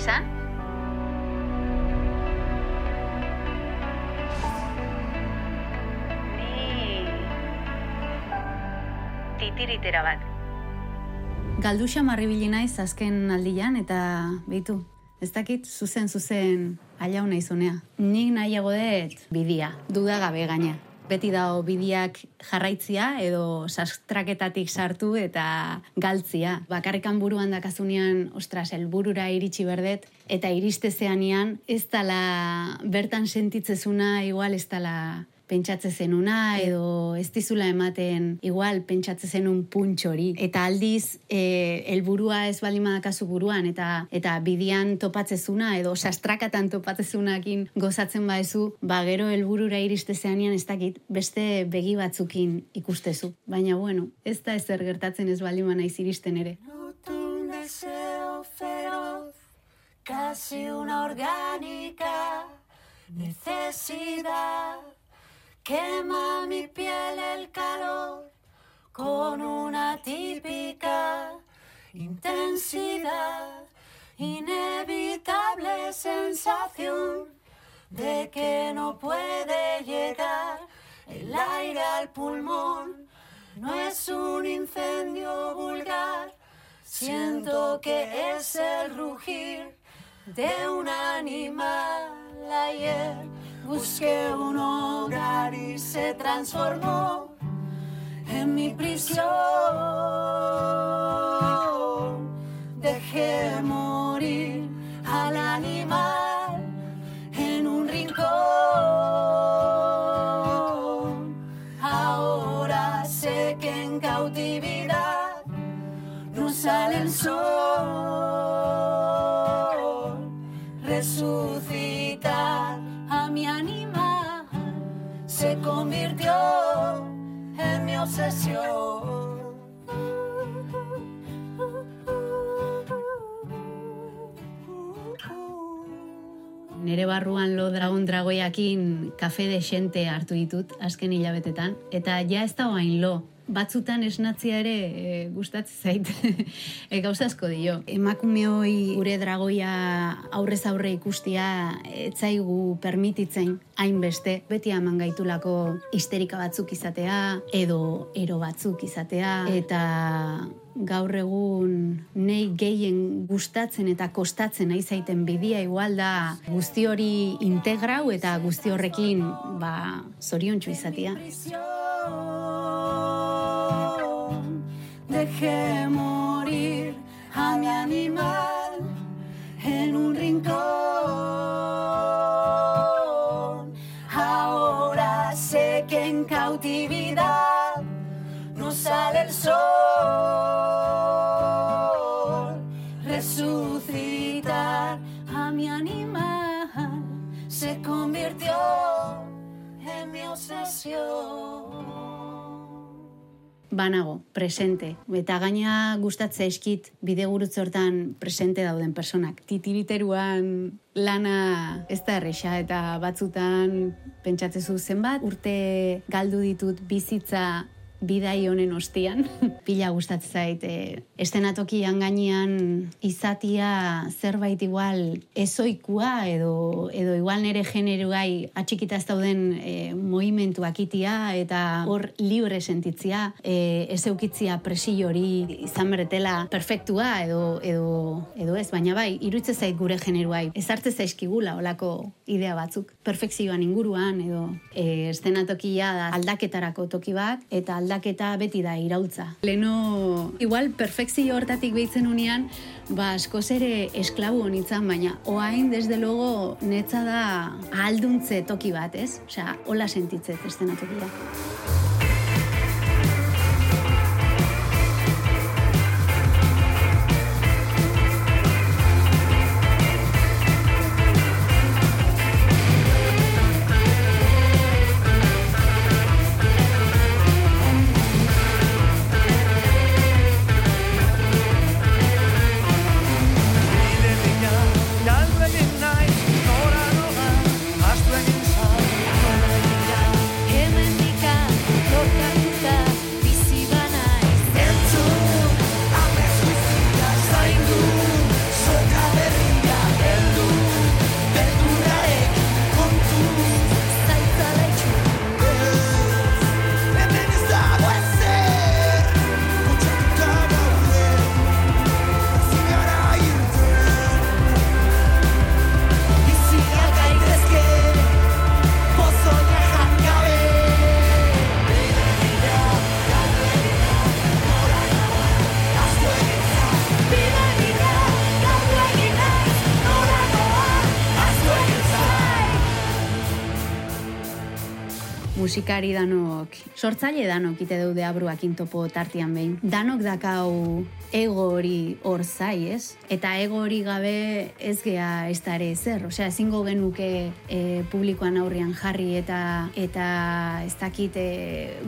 izan? Ni... Titiritera bat. Galduxa marribili naiz azken aldian eta beitu, ez dakit zuzen zuzen aiau naizunea. Nik nahiago dut bidia, dudagabe gaina. Beti dago bidiak jarraitzia edo sastraketatik sartu eta galtzia. Bakarrikan buruan dakazunean, ostras, helburura iritsi berdet, eta iriste ez dala bertan sentitzezuna, igual ez dala pentsatze zenuna edo ez dizula ematen igual pentsatze zenun puntxori. Eta aldiz, e, elburua ez baldin madakazu buruan eta eta bidian topatzezuna edo sastrakatan topatzezunakin gozatzen baezu, ba gero helburura iriste zeanian ez dakit beste begi batzukin ikustezu. Baina bueno, ez da ezer gertatzen ez baldin ba naiz iristen ere. casi una orgánica necesidad. Quema mi piel el calor con una típica intensidad, inevitable sensación de que no puede llegar el aire al pulmón. No es un incendio vulgar, siento que es el rugir de un animal. Ayer busqué un hogar y se transformó en mi prisión. Obsesión. Nere barruan lo dragon dragoiakin kafe de xente hartu ditut azken hilabetetan. Eta ja ez da hain lo. Batzutan esnatzia ere e, gustatzen zait. e, gauza asko dio. Emakume hoi gure dragoia aurrez aurre ikustia etzaigu permititzen hainbeste. Beti eman gaitulako histerika batzuk izatea edo ero batzuk izatea. Eta gaur egun nei gehien gustatzen eta kostatzen nahi zaiten bidia igual da guzti hori integrau eta guzti horrekin ba zoriontsu izatea. Dejé morir a mi animal en un rincón. Ahora sé que en cautividad Banago, presente. Eta gaina gustatzea eskit bide hortan presente dauden personak. Titiriteruan lana ez da erresa eta batzutan pentsatzezu zenbat urte galdu ditut bizitza bidai honen ostian. Pila gustatzen zait, e, estenatokian gainean izatia zerbait igual ezoikua edo, edo igual nere generuai atxikita ez dauden e, movimentuak itia eta hor libre sentitzia, e, ez eukitzia presio hori izan beretela perfektua edo, edo, edo ez, baina bai, irutze zait gure generuai. Ez hartze zaizkigula olako idea batzuk. Perfekzioan inguruan edo e, estenatokia da aldaketarako toki bat eta aldaketa beti da irautza. Leno, igual perfekzio hortatik behitzen unian, ba askoz ere esklabu honitzan, baina oain desde logo netza da alduntze toki bat, ez? Osea, hola sentitzet estenatokia. Musikari danok, sortzaile danok ite daude abruakin topo tartian behin. Danok dakau ego hori hor zai, ez? Eta ego hori gabe ez gea ez da ere ezer. Osea, ezingo genuke e, publikoan aurrian jarri eta eta ez dakit e,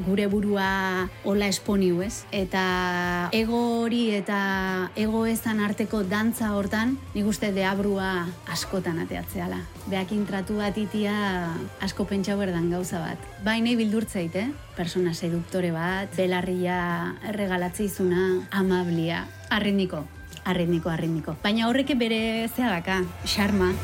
gure burua hola esponiu, ez? Eta ego hori eta ego ezan arteko dantza hortan, nik uste deabrua askotan ateatzeala. Beakin tratu bat itia asko pentsau berdan gauza bat. Baina bildurtzeit, eh? Persona seduktore bat, belarria regalatzea amablia, arritmiko, arritmiko, arritmiko. Baina horreke bere zea daka, xarma.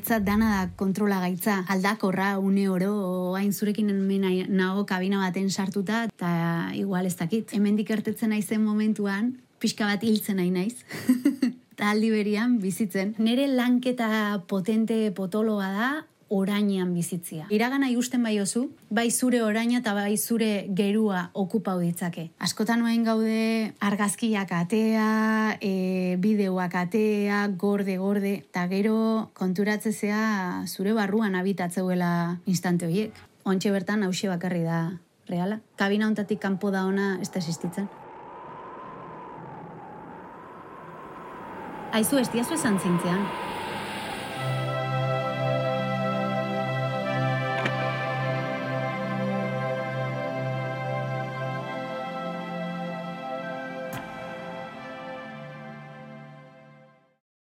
Netzat dana da kontrola gaitza, aldakorra une oro, hain zurekin nago kabina baten sartuta, eta igual ez dakit. Hemendik ertetzen naizen momentuan, pixka bat hiltzen nahi naiz. Eta aldi berian bizitzen. Nere lanketa potente potoloa da, orainean bizitzia. Iragana ikusten bai oso, bai zure oraina eta bai zure gerua okupau ditzake. Askotan noen gaude argazkiak atea, e, bideoak atea, gorde, gorde, eta gero konturatzezea zure barruan abitatzeuela instante horiek. Ontxe bertan hause bakarri da reala. Kabina hontatik kanpo da ona ez da existitzen. Aizu, ez diazu esan zintzean.